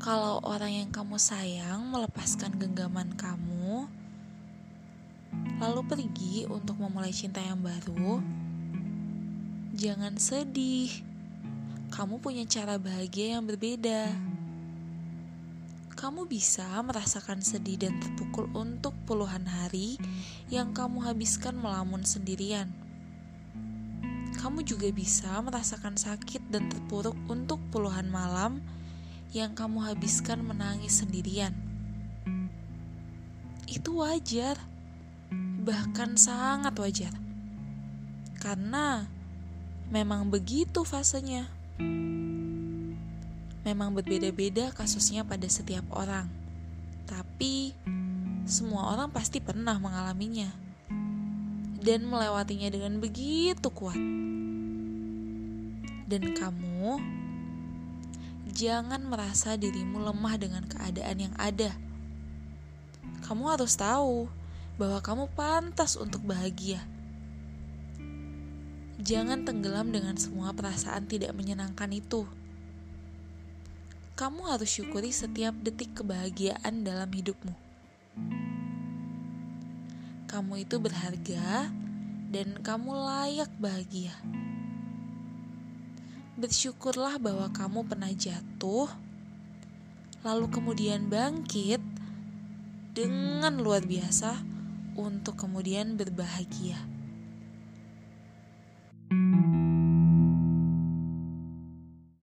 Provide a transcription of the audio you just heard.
kalau orang yang kamu sayang melepaskan genggaman kamu, lalu pergi untuk memulai cinta yang baru, jangan sedih. Kamu punya cara bahagia yang berbeda. Kamu bisa merasakan sedih dan terpukul untuk puluhan hari yang kamu habiskan melamun sendirian. Kamu juga bisa merasakan sakit dan terpuruk untuk puluhan malam yang kamu habiskan menangis sendirian. Itu wajar, bahkan sangat wajar, karena memang begitu fasenya. Memang berbeda-beda kasusnya pada setiap orang, tapi semua orang pasti pernah mengalaminya dan melewatinya dengan begitu kuat. Dan kamu jangan merasa dirimu lemah dengan keadaan yang ada. Kamu harus tahu bahwa kamu pantas untuk bahagia. Jangan tenggelam dengan semua perasaan tidak menyenangkan itu. Kamu harus syukuri setiap detik kebahagiaan dalam hidupmu. Kamu itu berharga dan kamu layak bahagia bersyukurlah bahwa kamu pernah jatuh, lalu kemudian bangkit dengan luar biasa untuk kemudian berbahagia.